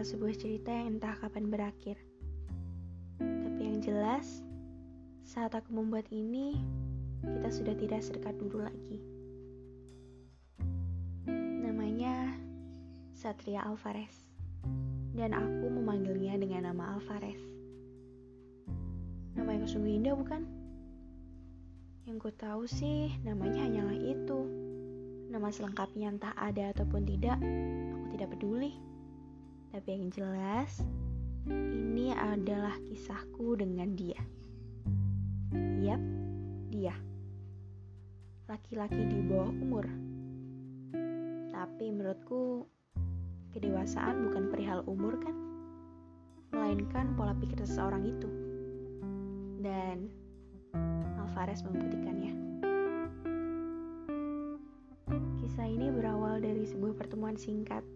adalah sebuah cerita yang entah kapan berakhir. Tapi yang jelas, saat aku membuat ini, kita sudah tidak sedekat dulu lagi. Namanya Satria Alvarez, dan aku memanggilnya dengan nama Alvarez. Nama yang sungguh indah bukan? Yang ku tahu sih, namanya hanyalah itu. Nama selengkapnya entah ada ataupun tidak, aku tidak peduli. Tapi yang jelas, ini adalah kisahku dengan dia. Yap, dia. Laki-laki di bawah umur. Tapi menurutku, kedewasaan bukan perihal umur kan? Melainkan pola pikir seseorang itu. Dan Alvarez membuktikannya. Kisah ini berawal dari sebuah pertemuan singkat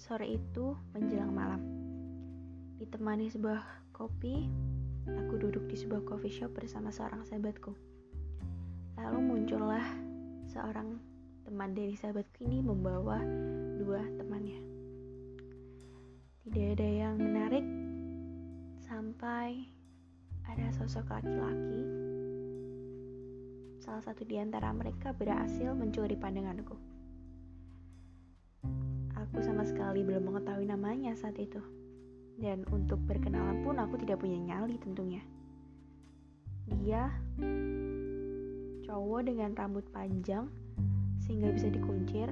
Sore itu menjelang malam. Ditemani sebuah kopi, aku duduk di sebuah coffee shop bersama seorang sahabatku. Lalu muncullah seorang teman dari sahabatku ini membawa dua temannya. Tidak ada yang menarik sampai ada sosok laki-laki. Salah satu di antara mereka berhasil mencuri pandanganku. Aku sama sekali belum mengetahui namanya saat itu. Dan untuk berkenalan pun aku tidak punya nyali tentunya. Dia cowok dengan rambut panjang sehingga bisa dikuncir.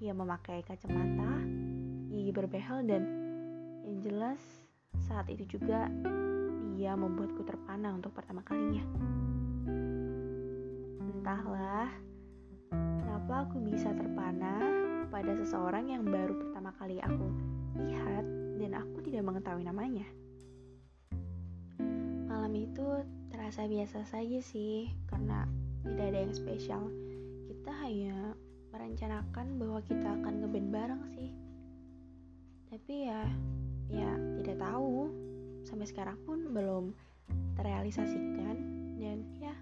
Ia memakai kacamata, gigi berbehel dan yang jelas saat itu juga dia membuatku terpana untuk pertama kalinya. Entahlah, kenapa aku bisa terpana pada seseorang yang baru pertama kali aku lihat dan aku tidak mengetahui namanya. Malam itu terasa biasa saja sih karena tidak ada yang spesial. Kita hanya merencanakan bahwa kita akan ngeband bareng sih. Tapi ya, ya tidak tahu. Sampai sekarang pun belum terrealisasikan dan ya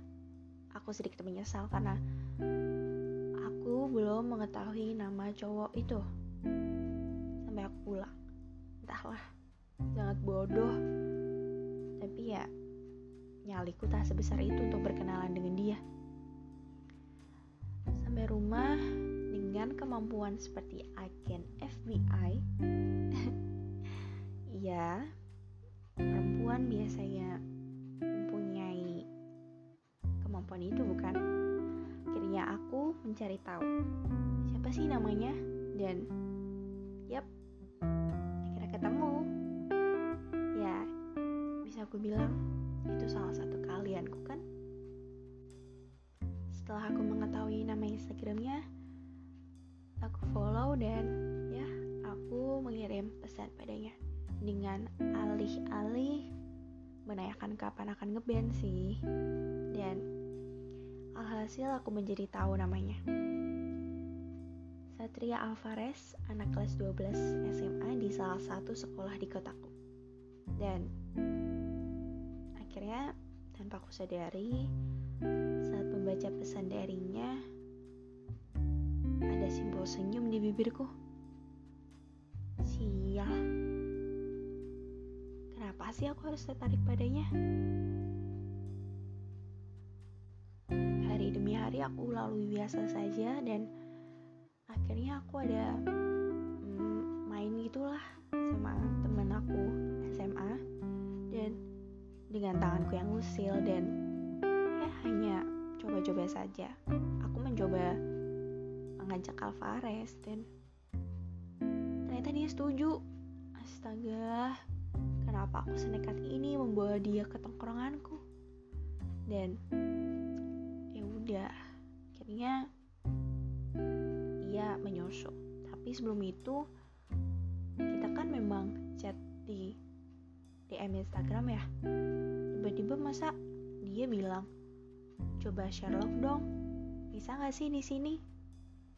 aku sedikit menyesal karena Belum mengetahui nama cowok itu. Sampai aku pulang. Entahlah, sangat bodoh. Tapi ya, nyaliku tak sebesar itu untuk berkenalan dengan dia. Sampai rumah dengan kemampuan seperti agen FBI. Iya, perempuan biasanya mempunyai kemampuan itu bukan? Akhirnya aku mencari tahu siapa sih namanya dan yap akhirnya ketemu. Ya, bisa aku bilang itu salah satu kalianku kan. Setelah aku mengetahui nama Instagramnya, aku follow dan ya aku mengirim pesan padanya dengan alih-alih menanyakan kapan akan ngeband sih dan Alhasil aku menjadi tahu namanya. Satria Alvarez, anak kelas 12 SMA di salah satu sekolah di kotaku. Dan akhirnya tanpa aku sadari, saat membaca pesan darinya, ada simbol senyum di bibirku. Sial. Kenapa sih aku harus tertarik padanya? Hari aku lalui biasa saja dan akhirnya aku ada mm, main gitulah sama temen aku SMA dan dengan tanganku yang usil dan ya hanya coba-coba saja. Aku mencoba mengajak Alvarez dan ternyata dia setuju. Astaga kenapa aku senekat ini membawa dia ke tongkronganku? Dan udah akhirnya ia menyusul. Tapi sebelum itu kita kan memang chat di DM Instagram ya. Tiba-tiba masa dia bilang coba Sherlock dong bisa nggak sih di sini?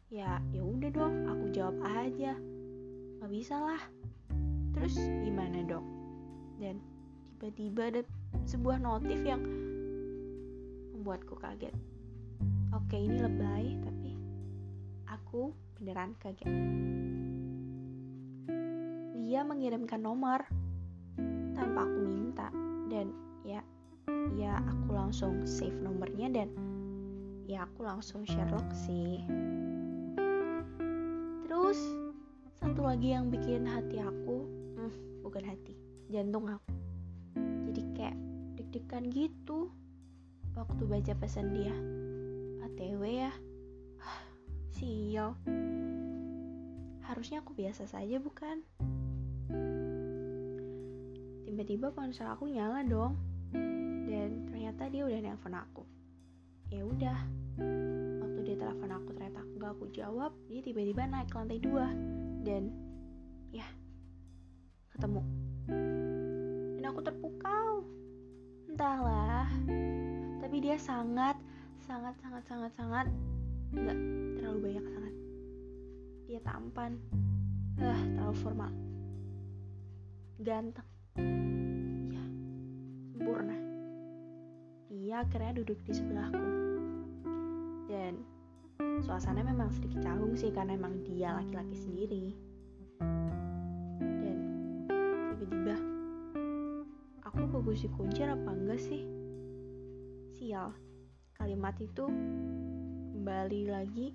Ya ya udah dong aku jawab aja. Nggak bisa lah. Terus gimana dong? Dan tiba-tiba ada sebuah notif yang membuatku kaget Oke ini lebay tapi aku beneran kaget. dia mengirimkan nomor tanpa aku minta dan ya ya aku langsung save nomornya dan ya aku langsung Sherlock sih. Terus satu lagi yang bikin hati aku hmm, bukan hati jantung aku. Jadi kayak deg-degan gitu waktu baca pesan dia ATW ya. Sial. Harusnya aku biasa saja bukan? Tiba-tiba ponsel aku nyala dong. Dan ternyata dia udah nelfon aku. Ya udah. Waktu dia telepon aku ternyata gak aku jawab dia tiba-tiba naik ke lantai dua. Dan ya ketemu. Dan aku terpukau. Entahlah. Tapi dia sangat sangat sangat sangat sangat. Nggak terlalu banyak sangat. Dia tampan. Ah terlalu formal. Ganteng. Ya sempurna. Dia akhirnya duduk di sebelahku. Dan suasana memang sedikit canggung sih karena emang dia laki-laki sendiri. Dan tiba-tiba aku bagus kunci apa enggak sih? Sial kalimat itu kembali lagi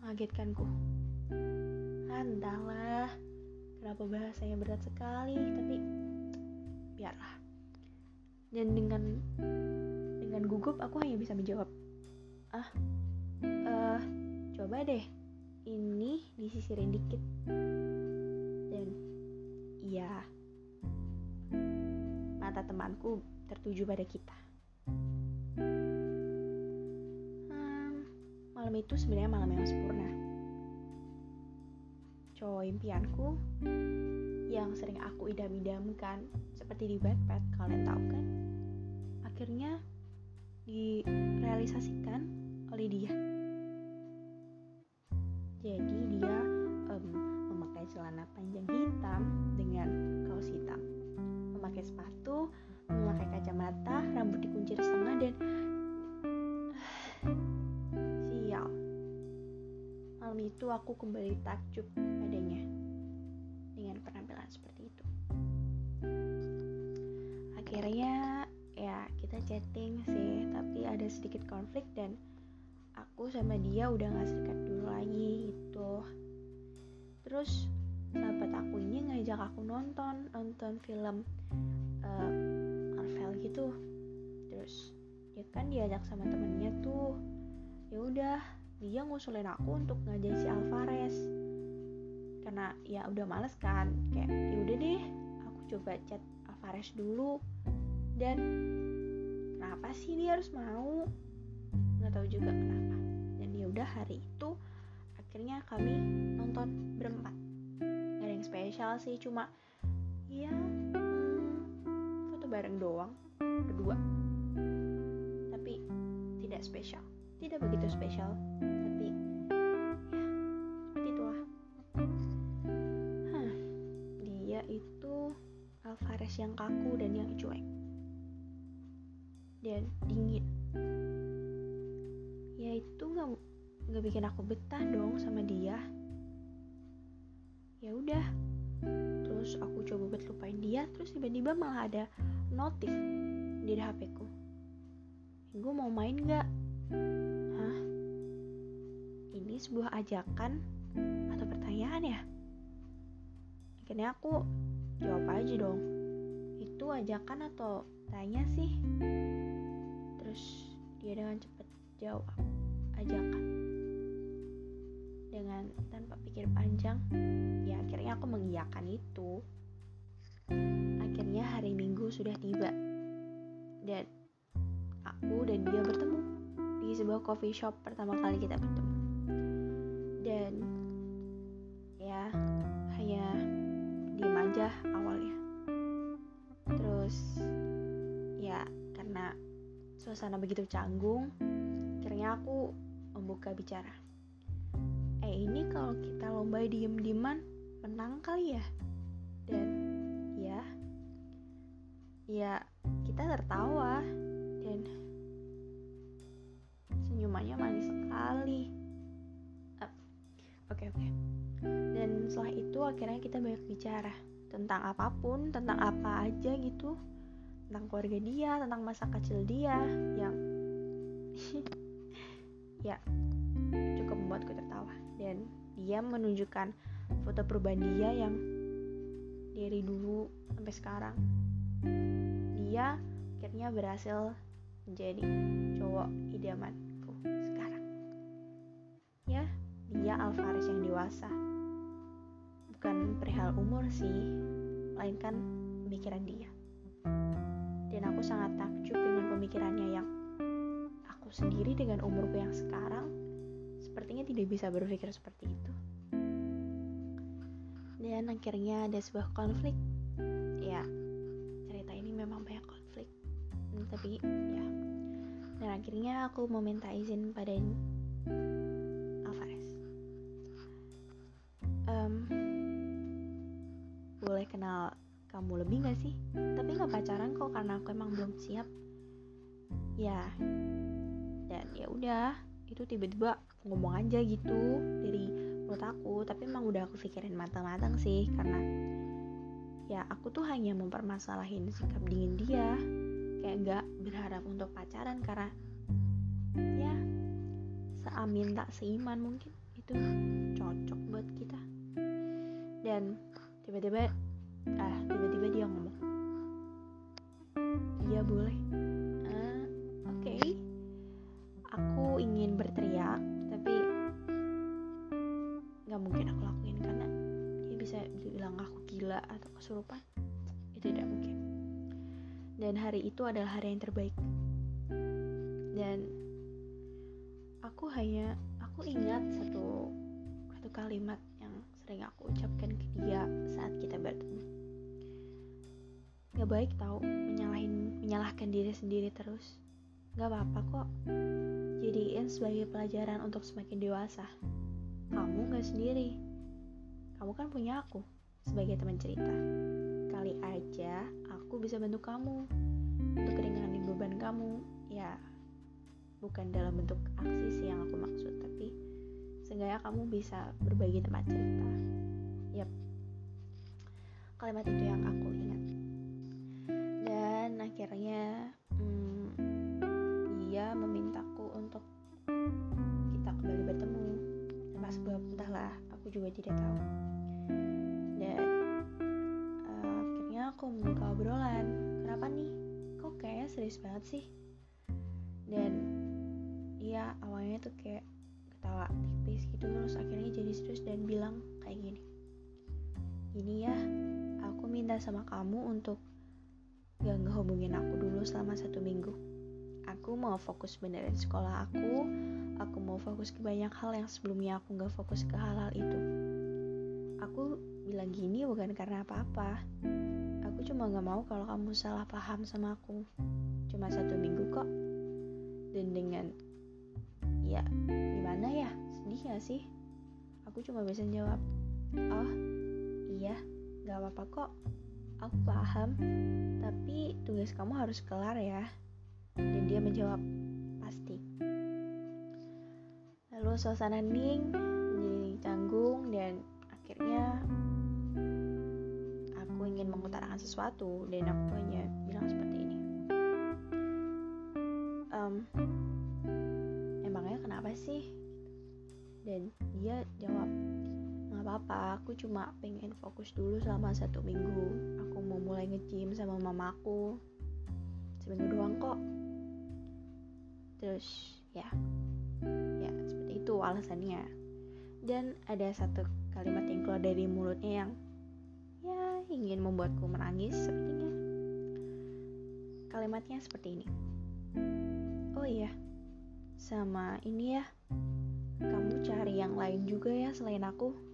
mengagetkanku. Entahlah kenapa bahasanya berat sekali tapi biarlah. Dan dengan dengan gugup aku hanya bisa menjawab ah uh, coba deh ini disisirin dikit. Dan iya mata temanku tertuju pada kita malam itu sebenarnya malam yang sempurna. Cowok impianku yang sering aku idam-idamkan seperti di Wattpad kalian tahu kan? Akhirnya direalisasikan oleh dia. Jadi dia um, memakai celana panjang hitam dengan kaos hitam. Memakai sepatu memakai kacamata aku kembali takjub padanya dengan penampilan seperti itu. Akhirnya ya kita chatting sih tapi ada sedikit konflik dan aku sama dia udah gak sedekat dulu lagi gitu. Terus sahabat aku ini ngajak aku nonton nonton film uh, Marvel gitu. Terus dia kan diajak sama temennya tuh. Ya udah dia ngusulin aku untuk ngajak si Alvarez. Karena ya udah males kan kayak ya udah deh aku coba chat Alvarez dulu. Dan kenapa sih dia harus mau? Nggak tahu juga kenapa. Dan ya udah hari itu akhirnya kami nonton berempat. Gak ada yang spesial sih cuma ya hmm, foto bareng doang berdua. Tapi tidak spesial tidak begitu spesial tapi ya seperti Hah, dia itu Alvarez yang kaku dan yang cuek. Dan dingin. Ya itu nggak nggak bikin aku betah dong sama dia. Ya udah terus aku coba buat lupain dia terus tiba-tiba malah ada notif di HP ku. Gue mau main nggak hah? Ini sebuah ajakan atau pertanyaan ya? Akhirnya aku jawab aja dong. Itu ajakan atau tanya sih? Terus dia dengan cepat jawab ajakan. Dengan tanpa pikir panjang ya akhirnya aku mengiyakan itu. Akhirnya hari minggu sudah tiba dan aku dan dia bertemu sebuah coffee shop pertama kali kita bertemu. Dan ya hanya diem aja awalnya. Terus ya karena suasana begitu canggung akhirnya aku membuka bicara. Eh ini kalau kita lomba diem-dieman menang kali ya? Dan ya ya kita tertawa. Dan senyumannya manis sekali. Oke oke. Okay, okay. dan setelah itu akhirnya kita banyak bicara tentang apa pun tentang apa aja gitu. Tentang keluarga dia tentang masa kecil dia yang ya cukup membuatku tertawa. Dan dia menunjukkan foto perubahan dia yang dari dulu sampai sekarang. Dia akhirnya berhasil menjadi cowok idamanku Alvarez yang dewasa. Bukan perihal umur sih melainkan pemikiran dia. Dan aku sangat takjub dengan pemikirannya yang aku sendiri dengan umurku yang sekarang sepertinya tidak bisa berpikir seperti itu. Dan akhirnya ada sebuah konflik. Ya cerita ini memang banyak konflik. Hmm, tapi ya. Dan akhirnya aku meminta izin pada kenal kamu lebih gak sih? Tapi gak pacaran kok karena aku emang belum siap. Ya dan ya udah itu tiba-tiba ngomong aja gitu dari menurut aku. Tapi emang udah aku pikirin matang-matang sih karena ya aku tuh hanya mempermasalahin sikap dingin dia. Kayak gak berharap untuk pacaran karena ya seamin tak seiman mungkin. Itu cocok buat kita. Dan tiba-tiba ah tiba-tiba dia ngomong. Iya boleh. Ah, oke. Okay. aku ingin berteriak nggak mungkin aku lakuin karena dia bisa bilang aku gila atau kesurupan. Itu tidak mungkin. Dan hari itu adalah hari yang terbaik. Dan aku hanya aku ingat satu satu kalimat sendiri terus Gak apa-apa kok Jadiin sebagai pelajaran untuk semakin dewasa kamu gak sendiri. Kamu kan punya aku sebagai teman cerita. Kali aja aku bisa bantu kamu untuk ringanin beban kamu. Ya, bukan dalam bentuk aksi sih yang aku maksud, tapi seenggaknya kamu bisa berbagi tempat cerita. Yap, kalimat itu yang aku ingat. Dan akhirnya hmm, dia memintaku untuk kita kembali bertemu. Sebab entahlah aku juga tidak tahu. Dan uh, akhirnya aku membuka obrolan. Kenapa nih? Kok kayaknya serius banget sih? Dan dia awalnya tuh kayak ketawa tipis gitu terus akhirnya jadi serius dan bilang kayak gini. Gini ya aku minta sama kamu untuk gak ngehubungin aku selama satu minggu. Aku mau fokus benerin sekolah aku. Aku mau fokus ke banyak hal yang sebelumnya aku gak fokus ke hal-hal itu. Aku bilang gini bukan karena apa-apa. Aku cuma gak mau kalau kamu salah paham sama aku. Cuma satu minggu kok. Dan dengan ya gimana ya? Sedih gak sih? Aku cuma bisa jawab oh iya gak apa-apa kok aku paham tapi tugas kamu harus kelar ya dan dia menjawab, pasti. Lalu suasana hening menjadi canggung dan akhirnya aku ingin mengutarakan sesuatu dan aku hanya bilang seperti ini. Um, emangnya kenapa sih? Dan dia jawab, nggak apa-apa, aku cuma pengen fokus dulu selama satu minggu. Aku mau mulai nge-gym sama mamaku. Seminggu doang kok. Terus ya. Ya seperti itu alasannya. Dan ada satu kalimat yang keluar dari mulutnya yang ya ingin membuatku menangis sepertinya. Kalimatnya seperti ini. Oh iya sama ini ya. Kamu cari yang lain juga ya selain aku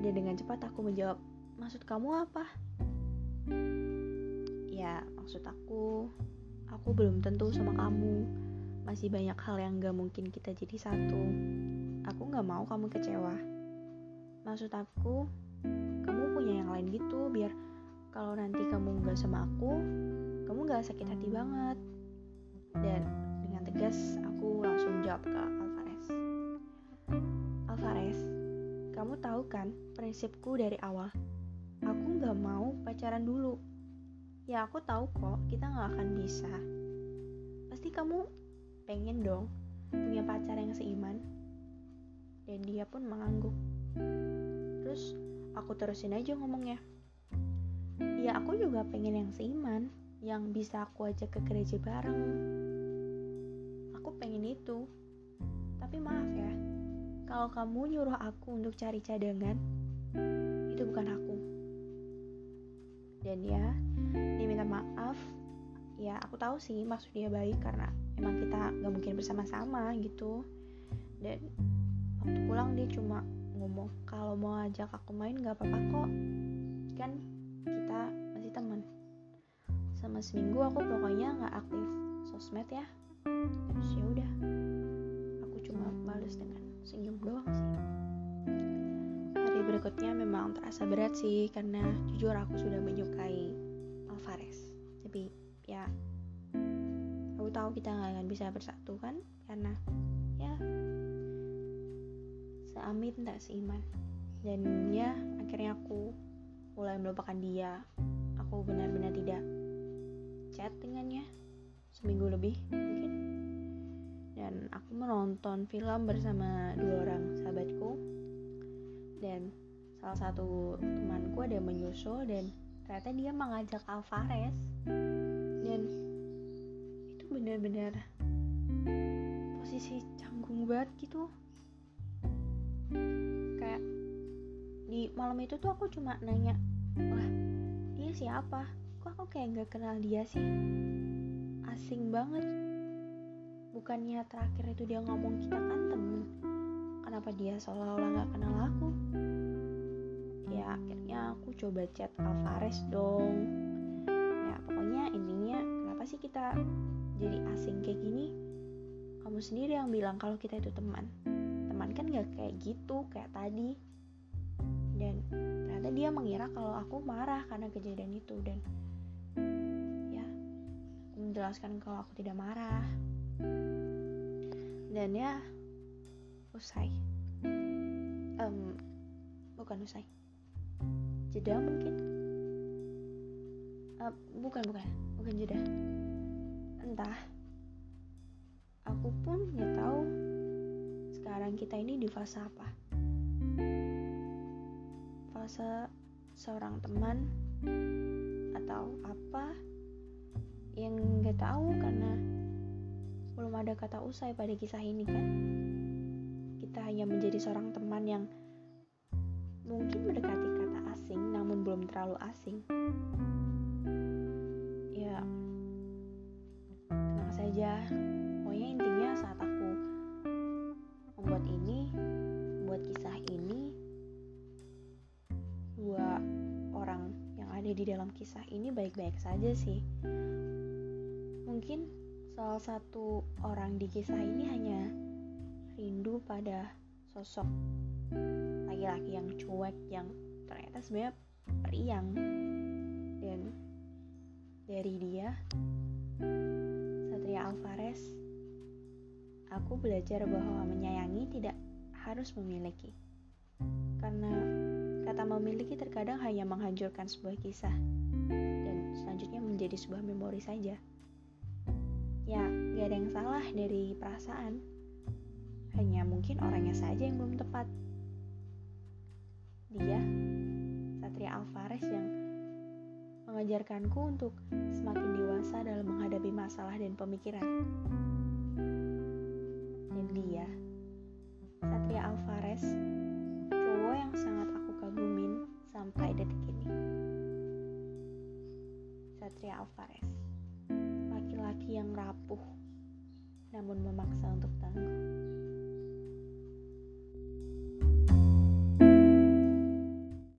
dan dengan cepat aku menjawab maksud kamu apa ya maksud aku aku belum tentu sama kamu. Masih banyak hal yang gak mungkin kita jadi satu. Aku gak mau kamu kecewa. Maksud aku, kamu punya yang lain gitu, biar kalau nanti kamu gak sama aku, kamu gak sakit hati banget. Dan dengan tegas, aku langsung jawab ke kamu tahu kan prinsipku dari awal? aku nggak mau pacaran dulu. Ya aku tahu kok kita nggak akan bisa. Pasti kamu pengen dong punya pacar yang seiman. Dan dia pun mengangguk. Terus aku terusin aja ngomongnya. Ya aku juga pengen yang seiman, yang bisa aku ajak ke gereja bareng. Aku pengen itu. Tapi maaf ya, kalau kamu nyuruh aku untuk cari cadangan, itu bukan aku. Dan ya, dia minta maaf. Ya, aku tahu sih maksud dia baik karena emang kita gak mungkin bersama-sama gitu. Dan waktu pulang dia cuma ngomong kalau mau ajak aku main gak apa-apa kok. Kan kita masih teman. Sama seminggu aku pokoknya nggak aktif sosmed ya. Terus ya udah, cuma balas dengan senyum doang sih. Hari berikutnya memang terasa berat sih karena jujur aku sudah menyukai Alvarez. Tapi ya aku tahu kita nggak akan bisa bersatu kan? Karena ya seamin tak seiman. Dan ya akhirnya aku mulai melupakan dia. Aku benar-benar tidak chat dengannya. Seminggu lebih mungkin dan aku menonton film bersama dua orang sahabatku. Dan salah satu temanku ada yang menyusul dan ternyata dia mengajak Alvarez. Dan itu benar-benar posisi canggung banget gitu. Kayak di malam itu tuh aku cuma nanya wah dia siapa? Kok aku kayak nggak kenal dia sih? Asing banget bukannya terakhir itu dia ngomong kita kan temen. Kenapa dia seolah-olah gak kenal aku? Ya akhirnya aku coba chat Alvarez dong. Ya pokoknya intinya kenapa sih kita jadi asing kayak gini? Kamu sendiri yang bilang kalau kita itu teman. Teman kan gak kayak gitu kayak tadi. Dan ternyata dia mengira kalau aku marah karena kejadian itu. Dan ya aku menjelaskan kalau aku tidak marah dan ya usai. Um, bukan usai. Jeda mungkin? Uh, bukan bukan. Bukan jeda. Entah. Aku pun nggak tahu sekarang kita ini di fase apa. Fase seorang teman atau apa yang nggak tahu karena belum ada kata usai pada kisah ini kan? Kita hanya menjadi seorang teman yang mungkin mendekati kata asing namun belum terlalu asing. Ya tenang saja. Pokoknya intinya saat aku membuat ini membuat kisah ini dua orang yang ada di dalam kisah ini baik-baik saja sih. Mungkin Salah satu orang di kisah ini hanya rindu pada sosok laki-laki yang cuek yang ternyata sebenarnya periang. Dan dari dia Satria Alvarez aku belajar bahwa menyayangi tidak harus memiliki. Karena kata memiliki terkadang hanya menghancurkan sebuah kisah dan selanjutnya menjadi sebuah memori saja ya gak ada yang salah dari perasaan. Hanya mungkin orangnya saja yang belum tepat. Dia Satria Alvarez yang mengajarkanku untuk semakin dewasa dalam menghadapi masalah dan pemikiran. Dan dia Satria Alvarez cowok yang sangat aku kagumin sampai detik ini. Satria Alvarez laki-laki yang rapuh namun memaksa untuk tangguh.